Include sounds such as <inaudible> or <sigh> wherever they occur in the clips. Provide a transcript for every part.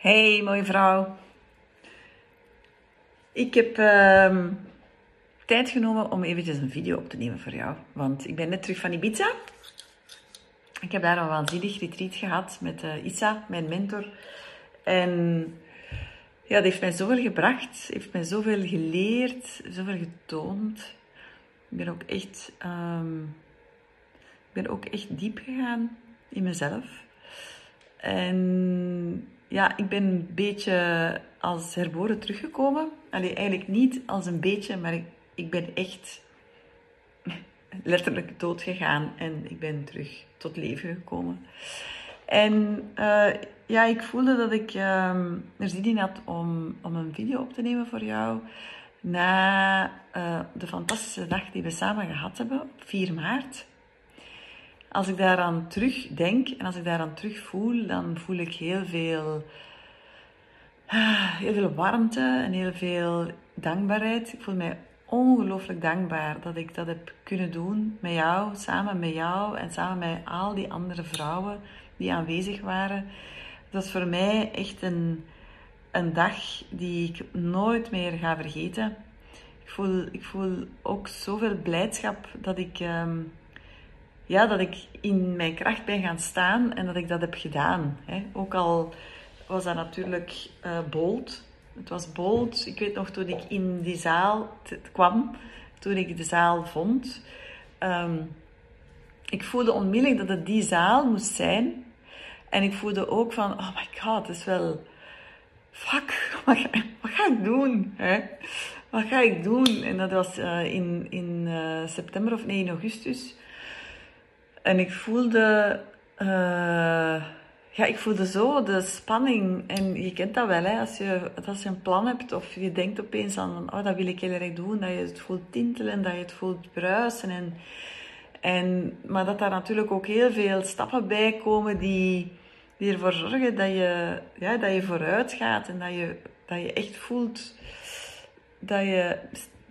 Hey, mooie vrouw. Ik heb ehm, tijd genomen om eventjes een video op te nemen voor jou. Want ik ben net terug van Ibiza. Ik heb daar een waanzinnig retreat gehad met uh, Issa, mijn mentor. En ja, dat heeft mij zoveel gebracht. heeft mij zoveel geleerd, zoveel getoond. Ik ben ook echt, um, ik ben ook echt diep gegaan in mezelf. En ja, ik ben een beetje als herboren teruggekomen. Allee, eigenlijk niet als een beetje, maar ik, ik ben echt <laughs> letterlijk dood gegaan en ik ben terug tot leven gekomen. En uh, ja, ik voelde dat ik uh, er zin in had om, om een video op te nemen voor jou. Na uh, de fantastische dag die we samen gehad hebben, op 4 maart. Als ik daaraan terugdenk en als ik daaraan terug voel, dan voel ik heel veel, heel veel warmte en heel veel dankbaarheid. Ik voel mij ongelooflijk dankbaar dat ik dat heb kunnen doen met jou, samen met jou en samen met al die andere vrouwen die aanwezig waren. Dat is voor mij echt een, een dag die ik nooit meer ga vergeten. Ik voel, ik voel ook zoveel blijdschap dat ik, um, ja, dat ik in mijn kracht ben gaan staan en dat ik dat heb gedaan. Hè. Ook al was dat natuurlijk uh, bold. Het was bold. Ik weet nog toen ik in die zaal kwam, toen ik de zaal vond. Um, ik voelde onmiddellijk dat het die zaal moest zijn. En ik voelde ook van, oh my god, het is wel... Fuck, <laughs> wat ga, wat ga ik doen? Hè? Wat ga ik doen? En dat was uh, in, in uh, september of nee, in augustus. En ik voelde... Uh, ja, ik voelde zo de spanning. En je kent dat wel, hè? Als, je, als je een plan hebt of je denkt opeens aan, oh, dat wil ik heel erg doen. Dat je het voelt tintelen, dat je het voelt bruisen. En, en, maar dat daar natuurlijk ook heel veel stappen bij komen die die ervoor zorgen dat je, ja, dat je vooruit gaat en dat je, dat je echt voelt dat je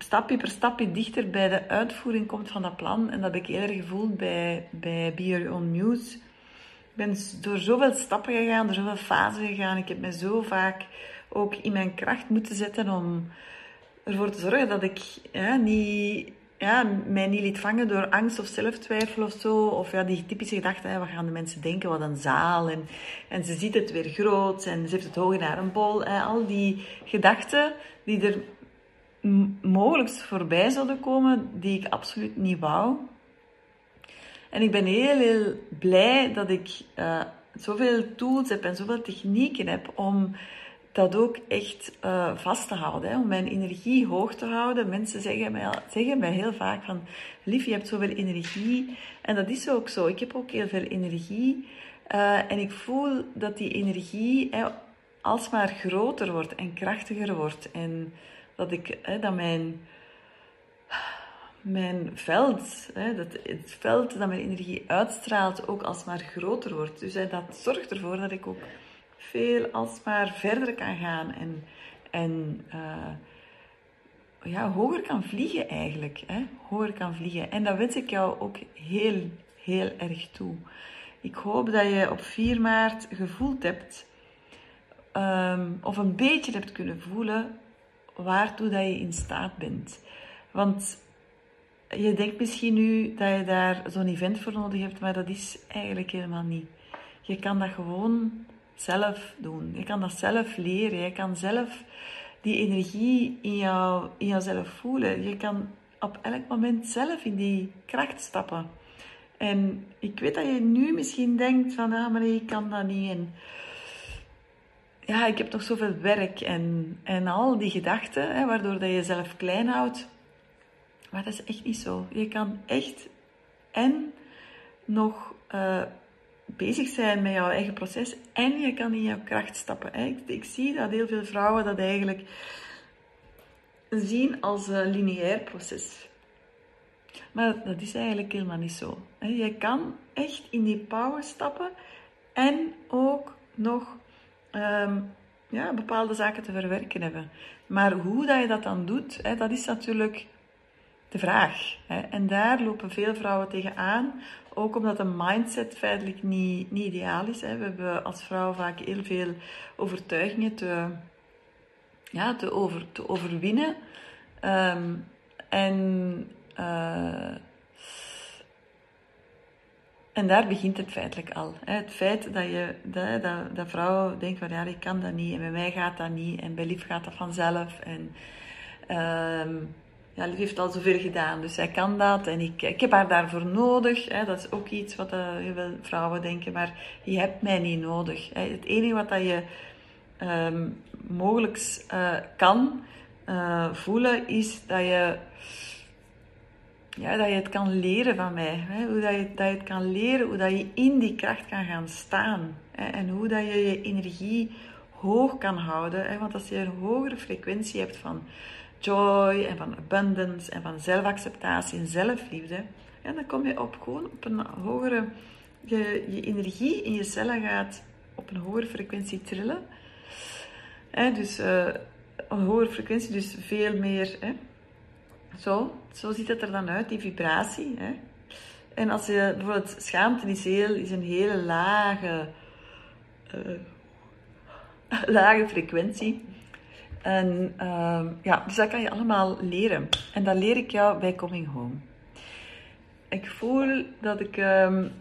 stapje per stapje dichter bij de uitvoering komt van dat plan. En dat heb ik eerder gevoeld bij, bij Be Your Own News. Ik ben door zoveel stappen gegaan, door zoveel fasen gegaan. Ik heb me zo vaak ook in mijn kracht moeten zetten om ervoor te zorgen dat ik ja, niet ja, mij niet liet vangen door angst of zelftwijfel of zo. Of ja, die typische gedachte, hè, wat gaan de mensen denken, wat een zaal. En, en ze ziet het weer groot en ze heeft het hoog naar een bol. Hè. Al die gedachten die er mogelijk voorbij zouden komen, die ik absoluut niet wou. En ik ben heel, heel blij dat ik uh, zoveel tools heb en zoveel technieken heb om dat ook echt uh, vast te houden. Hè, om mijn energie hoog te houden. Mensen zeggen mij, zeggen mij heel vaak van... Lief, je hebt zoveel energie. En dat is ook zo. Ik heb ook heel veel energie. Uh, en ik voel dat die energie hè, alsmaar groter wordt en krachtiger wordt. En dat, ik, hè, dat mijn, mijn veld, hè, dat het veld dat mijn energie uitstraalt, ook alsmaar groter wordt. Dus hè, dat zorgt ervoor dat ik ook veel alsmaar verder kan gaan en, en uh, ja, hoger kan vliegen eigenlijk. Hè? Hoger kan vliegen. En dat wens ik jou ook heel, heel erg toe. Ik hoop dat je op 4 maart gevoeld hebt, um, of een beetje hebt kunnen voelen, waartoe dat je in staat bent. Want je denkt misschien nu dat je daar zo'n event voor nodig hebt, maar dat is eigenlijk helemaal niet. Je kan dat gewoon zelf doen. Je kan dat zelf leren. Je kan zelf die energie in, jou, in jouzelf voelen. Je kan op elk moment zelf in die kracht stappen. En ik weet dat je nu misschien denkt van, ah, maar ik kan dat niet. En ja, ik heb nog zoveel werk en, en al die gedachten, hè, waardoor dat je jezelf klein houdt. Maar dat is echt niet zo. Je kan echt en nog uh, bezig zijn met jouw eigen proces en je kan in jouw kracht stappen. Ik, ik zie dat heel veel vrouwen dat eigenlijk zien als een lineair proces. Maar dat is eigenlijk helemaal niet zo. Je kan echt in die power stappen en ook nog um, ja, bepaalde zaken te verwerken hebben. Maar hoe dat je dat dan doet, dat is natuurlijk de vraag. Hè? En daar lopen veel vrouwen tegenaan. Ook omdat een mindset feitelijk niet, niet ideaal is. Hè? We hebben als vrouw vaak heel veel overtuigingen te, ja, te, over, te overwinnen. Ehm, en, uh, en daar begint het feitelijk al. Het feit dat, je, dat, dat, dat vrouwen denken van ja, ik kan dat niet en bij mij gaat dat niet en bij lief gaat dat vanzelf. En, um, ja, Liv heeft al zoveel gedaan, dus zij kan dat en ik, ik heb haar daarvoor nodig. Dat is ook iets wat uh, heel veel vrouwen denken, maar je hebt mij niet nodig. Het enige wat dat je um, mogelijk uh, kan uh, voelen, is dat je, ja, dat je het kan leren van mij. Hè. Hoe dat je, dat je het kan leren, hoe dat je in die kracht kan gaan staan. Hè. En hoe dat je je energie hoog kan houden. Hè. Want als je een hogere frequentie hebt van joy en van abundance en van zelfacceptatie en zelfliefde. En dan kom je op gewoon op een hogere, je, je energie in je cellen gaat op een hogere frequentie trillen. dus uh, een hogere frequentie, dus veel meer. Zo, zo ziet het er dan uit, die vibratie. En als je bijvoorbeeld schaamte is, heel, is een hele lage, uh, <laughs> lage frequentie. En uh, ja, dus dat kan je allemaal leren. En dat leer ik jou bij Coming Home. Ik voel dat ik um,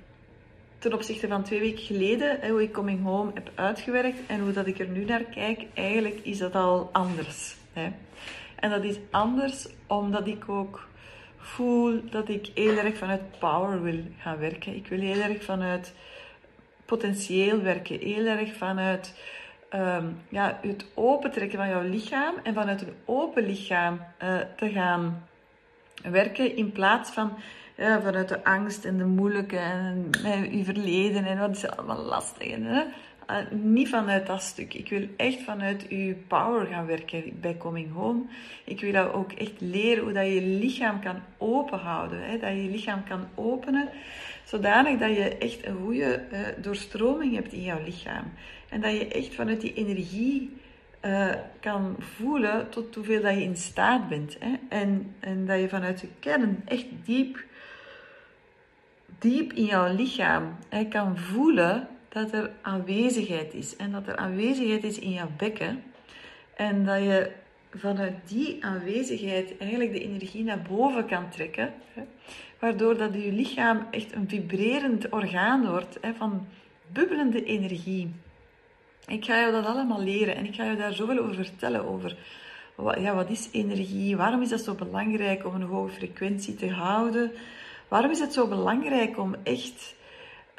ten opzichte van twee weken geleden, hè, hoe ik Coming Home heb uitgewerkt en hoe dat ik er nu naar kijk, eigenlijk is dat al anders. Hè. En dat is anders omdat ik ook voel dat ik heel erg vanuit power wil gaan werken. Ik wil heel erg vanuit potentieel werken, heel erg vanuit um, ja, het opentrekken van jouw lichaam en vanuit een open lichaam uh, te gaan werken in plaats van vanuit de angst en de moeilijke en uh, je verleden en wat is allemaal lastig. Hè? Uh, niet vanuit dat stuk. Ik wil echt vanuit je power gaan werken bij Coming Home. Ik wil jou ook echt leren hoe dat je je lichaam kan openhouden. Hè? Dat je je lichaam kan openen, zodanig dat je echt een goede uh, doorstroming hebt in jouw lichaam. En dat je echt vanuit die energie uh, kan voelen tot hoeveel dat je in staat bent. Hè? En, en dat je vanuit je kern echt diep, diep in jouw lichaam hè, kan voelen dat er aanwezigheid is. En dat er aanwezigheid is in jouw bekken. En dat je vanuit die aanwezigheid eigenlijk de energie naar boven kan trekken. Hè? Waardoor dat je lichaam echt een vibrerend orgaan wordt hè, van bubbelende energie. Ik ga je dat allemaal leren en ik ga je daar zoveel over vertellen. Over wat, ja, wat is energie? Waarom is dat zo belangrijk om een hoge frequentie te houden? Waarom is het zo belangrijk om echt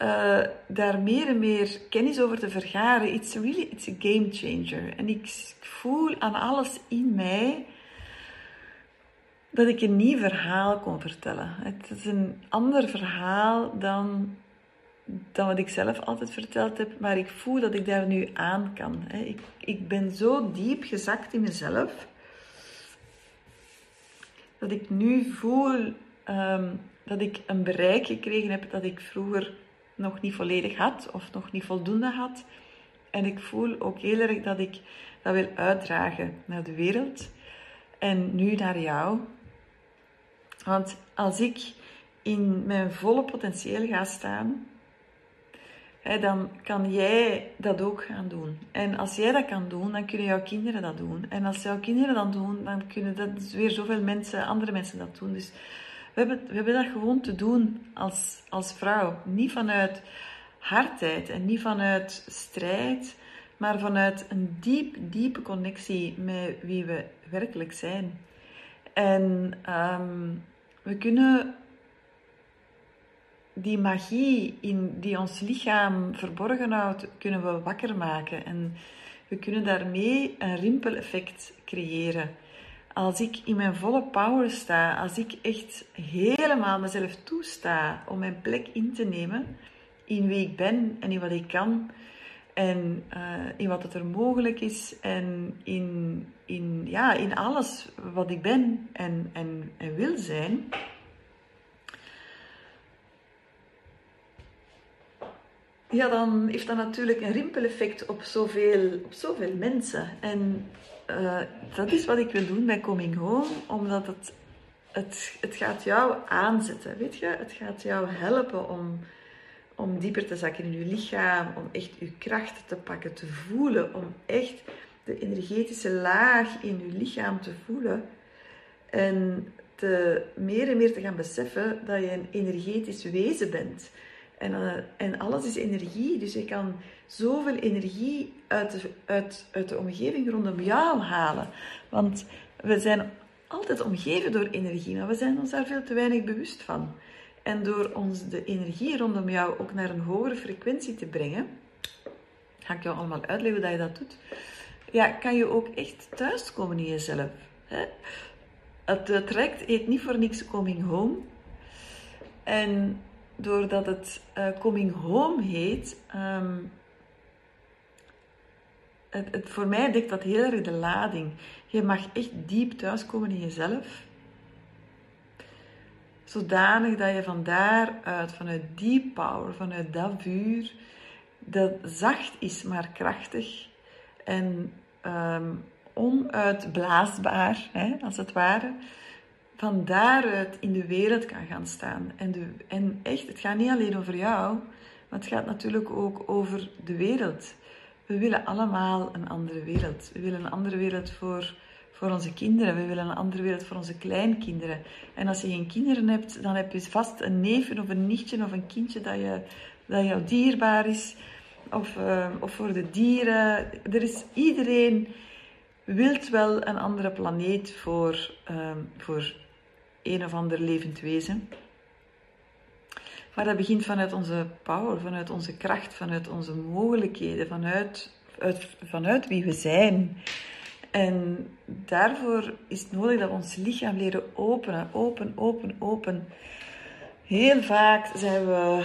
uh, daar meer en meer kennis over te vergaren? It's really it's a game changer. En ik voel aan alles in mij dat ik een nieuw verhaal kon vertellen. Het is een ander verhaal dan dan wat ik zelf altijd verteld heb, maar ik voel dat ik daar nu aan kan. Ik, ik ben zo diep gezakt in mezelf, dat ik nu voel um, dat ik een bereik gekregen heb dat ik vroeger nog niet volledig had of nog niet voldoende had. En ik voel ook heel erg dat ik dat wil uitdragen naar de wereld en nu naar jou. Want als ik in mijn volle potentieel ga staan, dan kan jij dat ook gaan doen. En als jij dat kan doen, dan kunnen jouw kinderen dat doen. En als jouw kinderen dat doen, dan kunnen dat weer zoveel mensen, andere mensen dat doen. Dus we hebben, we hebben dat gewoon te doen als, als vrouw. Niet vanuit hardheid en niet vanuit strijd, maar vanuit een diep, diepe connectie met wie we werkelijk zijn. En um, we kunnen die magie in, die ons lichaam verborgen houdt, kunnen we wakker maken. En we kunnen daarmee een rimpeleffect creëren. Als ik in mijn volle power sta, als ik echt helemaal mezelf toesta om mijn plek in te nemen in wie ik ben en in wat ik kan en uh, in wat het er mogelijk is en in, in, ja, in alles wat ik ben en, en, en wil zijn, ja, dan heeft dat natuurlijk een rimpeleffect op zoveel, op zoveel mensen. En uh, dat is wat ik wil doen bij Coming Home, omdat het het, het gaat jou aanzetten, weet je? Het gaat jou helpen om, om dieper te zakken in je lichaam, om echt je kracht te pakken, te voelen, om echt de energetische laag in je lichaam te voelen. En te, meer en meer te gaan beseffen dat je een energetisch wezen bent. En, uh, en alles is energie, dus je kan zoveel energie uit de, uit, de omgeving rondom jou halen. Want we zijn altijd omgeven door energie, maar we zijn ons daar veel te weinig bewust van. En door ons de energie rondom jou ook naar een hogere frequentie te brengen, ga ik jou allemaal uitleggen hoe je dat doet, ja, kan je ook echt thuiskomen in jezelf. Hè? Het traject heet niet voor niks Coming Home. En doordat het uh, Coming Home heet, um, het, voor mij dekt dat heel erg de lading. Je mag echt diep thuiskomen in jezelf. Zodanig dat je van daaruit, vanuit die power, vanuit dat vuur, dat zacht is, maar krachtig en um, onuitblaasbaar, hè, als het ware, van daaruit in de wereld kan gaan staan. En, de, en echt, het gaat niet alleen over jou, maar het gaat natuurlijk ook over de wereld. We willen allemaal een andere wereld. We willen een andere wereld voor, voor onze kinderen. We willen een andere wereld voor onze kleinkinderen. En als je geen kinderen hebt, dan heb je vast een neefje of een nichtje of een kindje dat, je, dat jou dierbaar is. Of, uh, of voor de dieren. Er is iedereen wilt wel een andere planeet voor, uh, voor een of ander levend wezen. Maar dat begint vanuit onze power, vanuit onze kracht, vanuit onze mogelijkheden, vanuit, uit, vanuit wie we zijn. En daarvoor is het nodig dat we ons lichaam leren openen, open, open, open. Heel vaak zijn we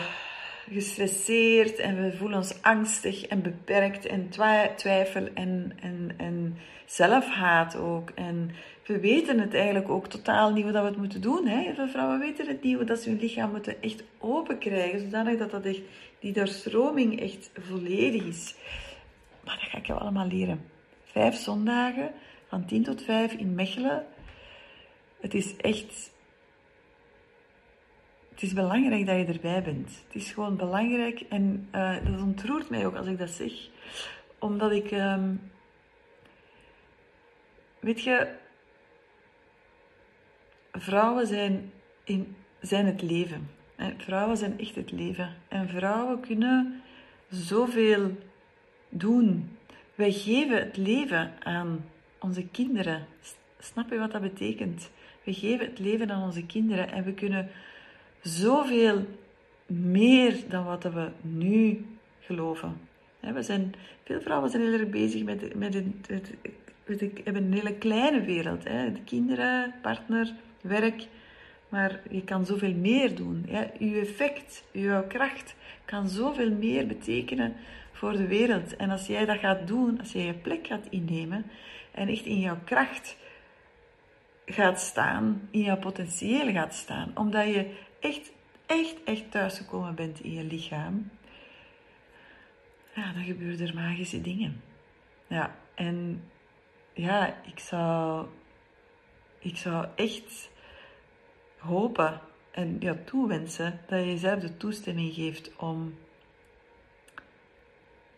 gestresseerd en we voelen ons angstig en beperkt en twijfel en, en, en zelfhaat ook. En we weten het eigenlijk ook totaal niet wat we het moeten doen. Hè? Vrouwen weten het niet, dat ze hun lichaam moeten echt open krijgen, zodanig dat, dat die doorstroming echt volledig is. Maar dat ga ik jou allemaal leren. Vijf zondagen, van 10 tot 5 in Mechelen. Het is echt... Het is belangrijk dat je erbij bent. Het is gewoon belangrijk en uh, dat ontroert mij ook als ik dat zeg. Omdat ik... Um, weet je, vrouwen zijn, in, zijn het leven. Vrouwen zijn echt het leven. En vrouwen kunnen zoveel doen. Wij geven het leven aan onze kinderen. Snap je wat dat betekent? We geven het leven aan onze kinderen en we kunnen zoveel meer dan wat we nu geloven. We zijn, veel vrouwen zijn heel erg bezig met, met, het, hebben een hele kleine wereld. Hè? De kinderen, partner, werk, maar je kan zoveel meer doen. Ja? Je effect, je kracht kan zoveel meer betekenen voor de wereld. En als jij dat gaat doen, als jij je plek gaat innemen en echt in jouw kracht gaat staan, in jouw potentieel gaat staan, omdat je echt, echt, echt thuisgekomen bent in je lichaam, ja, dan gebeuren er magische dingen. Ja, en ja, ik zou, ik zou echt hopen en ja, toewensen dat je jezelf de toestemming geeft om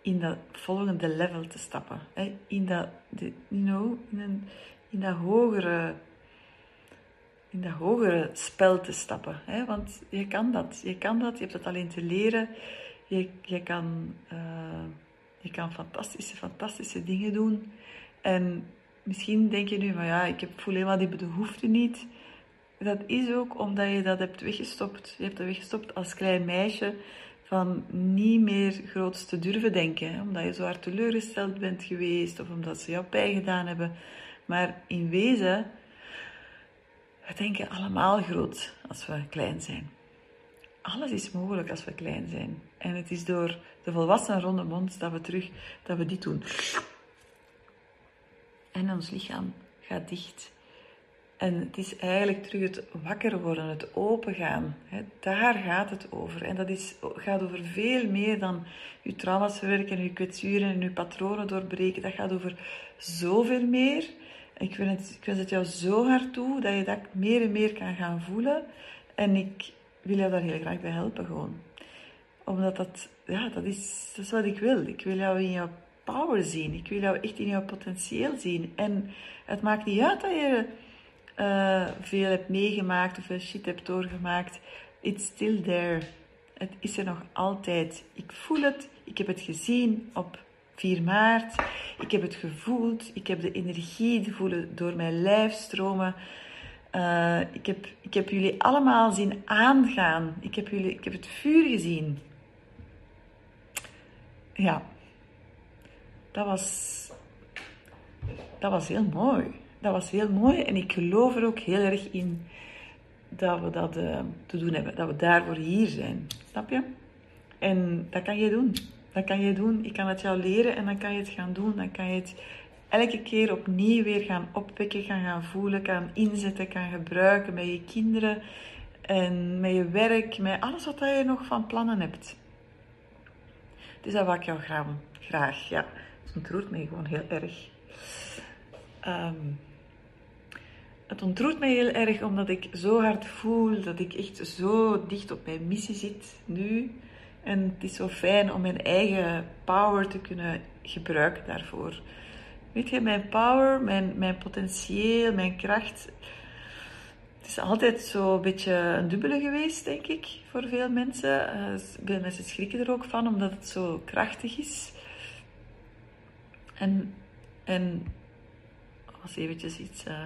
in dat volgende level te stappen. Hè? In, dat, you know, in, een, in dat hogere in dat hogere spel te stappen. Hè? Want je kan dat. Je kan dat. Je hebt het alleen te leren. Je, je, kan, uh, je kan fantastische, fantastische dingen doen. En misschien denk je nu, maar ja, ik heb, voel helemaal die behoefte niet. Dat is ook omdat je dat hebt weggestopt. Je hebt dat weggestopt als klein meisje van niet meer groots te durven denken. Omdat je zo hard teleurgesteld bent geweest of omdat ze jou pijn gedaan hebben. Maar in wezen, we denken allemaal groot als we klein zijn. Alles is mogelijk als we klein zijn. En het is door de volwassenen rondom ons dat we terug, dat we dit doen. En ons lichaam gaat dicht. En het is eigenlijk terug het wakker worden, het opengaan. Daar gaat het over. En dat is, gaat over veel meer dan je trauma's verwerken, je kwetsuren en je patronen doorbreken. Dat gaat over zoveel meer. Ik wens, het, ik wens het jou zo hard toe dat je dat meer en meer kan gaan voelen. En ik wil jou daar heel graag bij helpen gewoon. Omdat dat, ja, dat is, dat is wat ik wil. Ik wil jou in jouw power zien. Ik wil jou echt in jouw potentieel zien. En het maakt niet uit dat je uh, veel hebt meegemaakt of veel shit hebt doorgemaakt. It's still there. Het is er nog altijd. Ik voel het. Ik heb het gezien op 4 maart. Ik heb het gevoeld. Ik heb de energie voelen door mijn lijf stromen. Uh, ik, heb, ik heb jullie allemaal zien aangaan. Ik heb, jullie, ik heb het vuur gezien. Ja, dat was, dat was heel mooi. Dat was heel mooi en ik geloof er ook heel erg in dat we dat uh, te doen hebben. Dat we daarvoor hier zijn. Snap je? En dat kan je doen. Dat kan je doen. Ik kan het jou leren en dan kan je het gaan doen. Dan kan je het elke keer opnieuw weer gaan opwekken, gaan, gaan voelen, kan inzetten, kan gebruiken met je kinderen en met je werk, met alles wat je nog van plannen hebt. Dus dat wil ik jou graag, graag ja. Het ontroert mij gewoon heel erg. Um, het ontroert mij heel erg omdat ik zo hard voel dat ik echt zo dicht op mijn missie zit nu. En het is zo fijn om mijn eigen power te kunnen gebruiken daarvoor. Weet je, mijn power, mijn, mijn potentieel, mijn kracht. Het is altijd zo een beetje een dubbele geweest, denk ik, voor veel mensen. Veel mensen schrikken er ook van, omdat het zo krachtig is. En, en eventjes iets. Uh,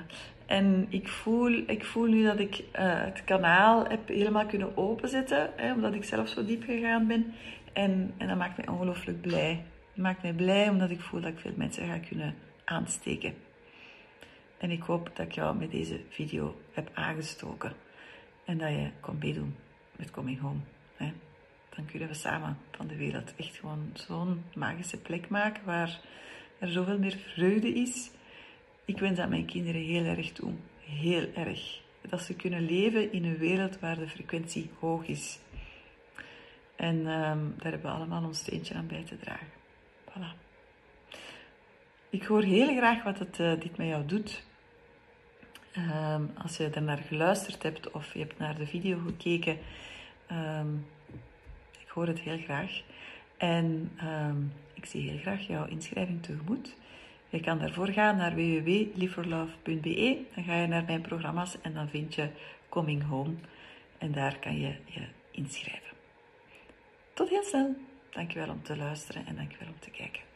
en ik voel, ik voel nu dat ik uh, het kanaal heb helemaal kunnen openzetten, hè, omdat ik zelf zo diep gegaan ben. En, en dat maakt mij ongelooflijk blij. Dat maakt mij blij omdat ik voel dat ik veel mensen ga kunnen aansteken. En ik hoop dat ik jou met deze video heb aangestoken. En dat je kon meedoen met Coming Home. Hè. Dan kunnen we samen van de wereld echt gewoon zo'n magische plek maken waar er zoveel meer vreugde is. Ik wens dat mijn kinderen heel erg toe. Heel erg. Dat ze kunnen leven in een wereld waar de frequentie hoog is. En um, daar hebben we allemaal ons steentje aan bij te dragen. Voilà. Ik hoor heel graag wat het, uh, dit met jou doet. Um, als je er naar geluisterd hebt of je hebt naar de video gekeken, um, ik hoor het heel graag. En ik zie heel graag jouw inschrijving tegemoet. Je kan daarvoor gaan naar www.liveforlove.be. Dan ga je naar mijn programma's en dan vind je Coming Home. En daar kan je je inschrijven. Tot heel snel. Dankjewel om te luisteren en dankjewel om te kijken.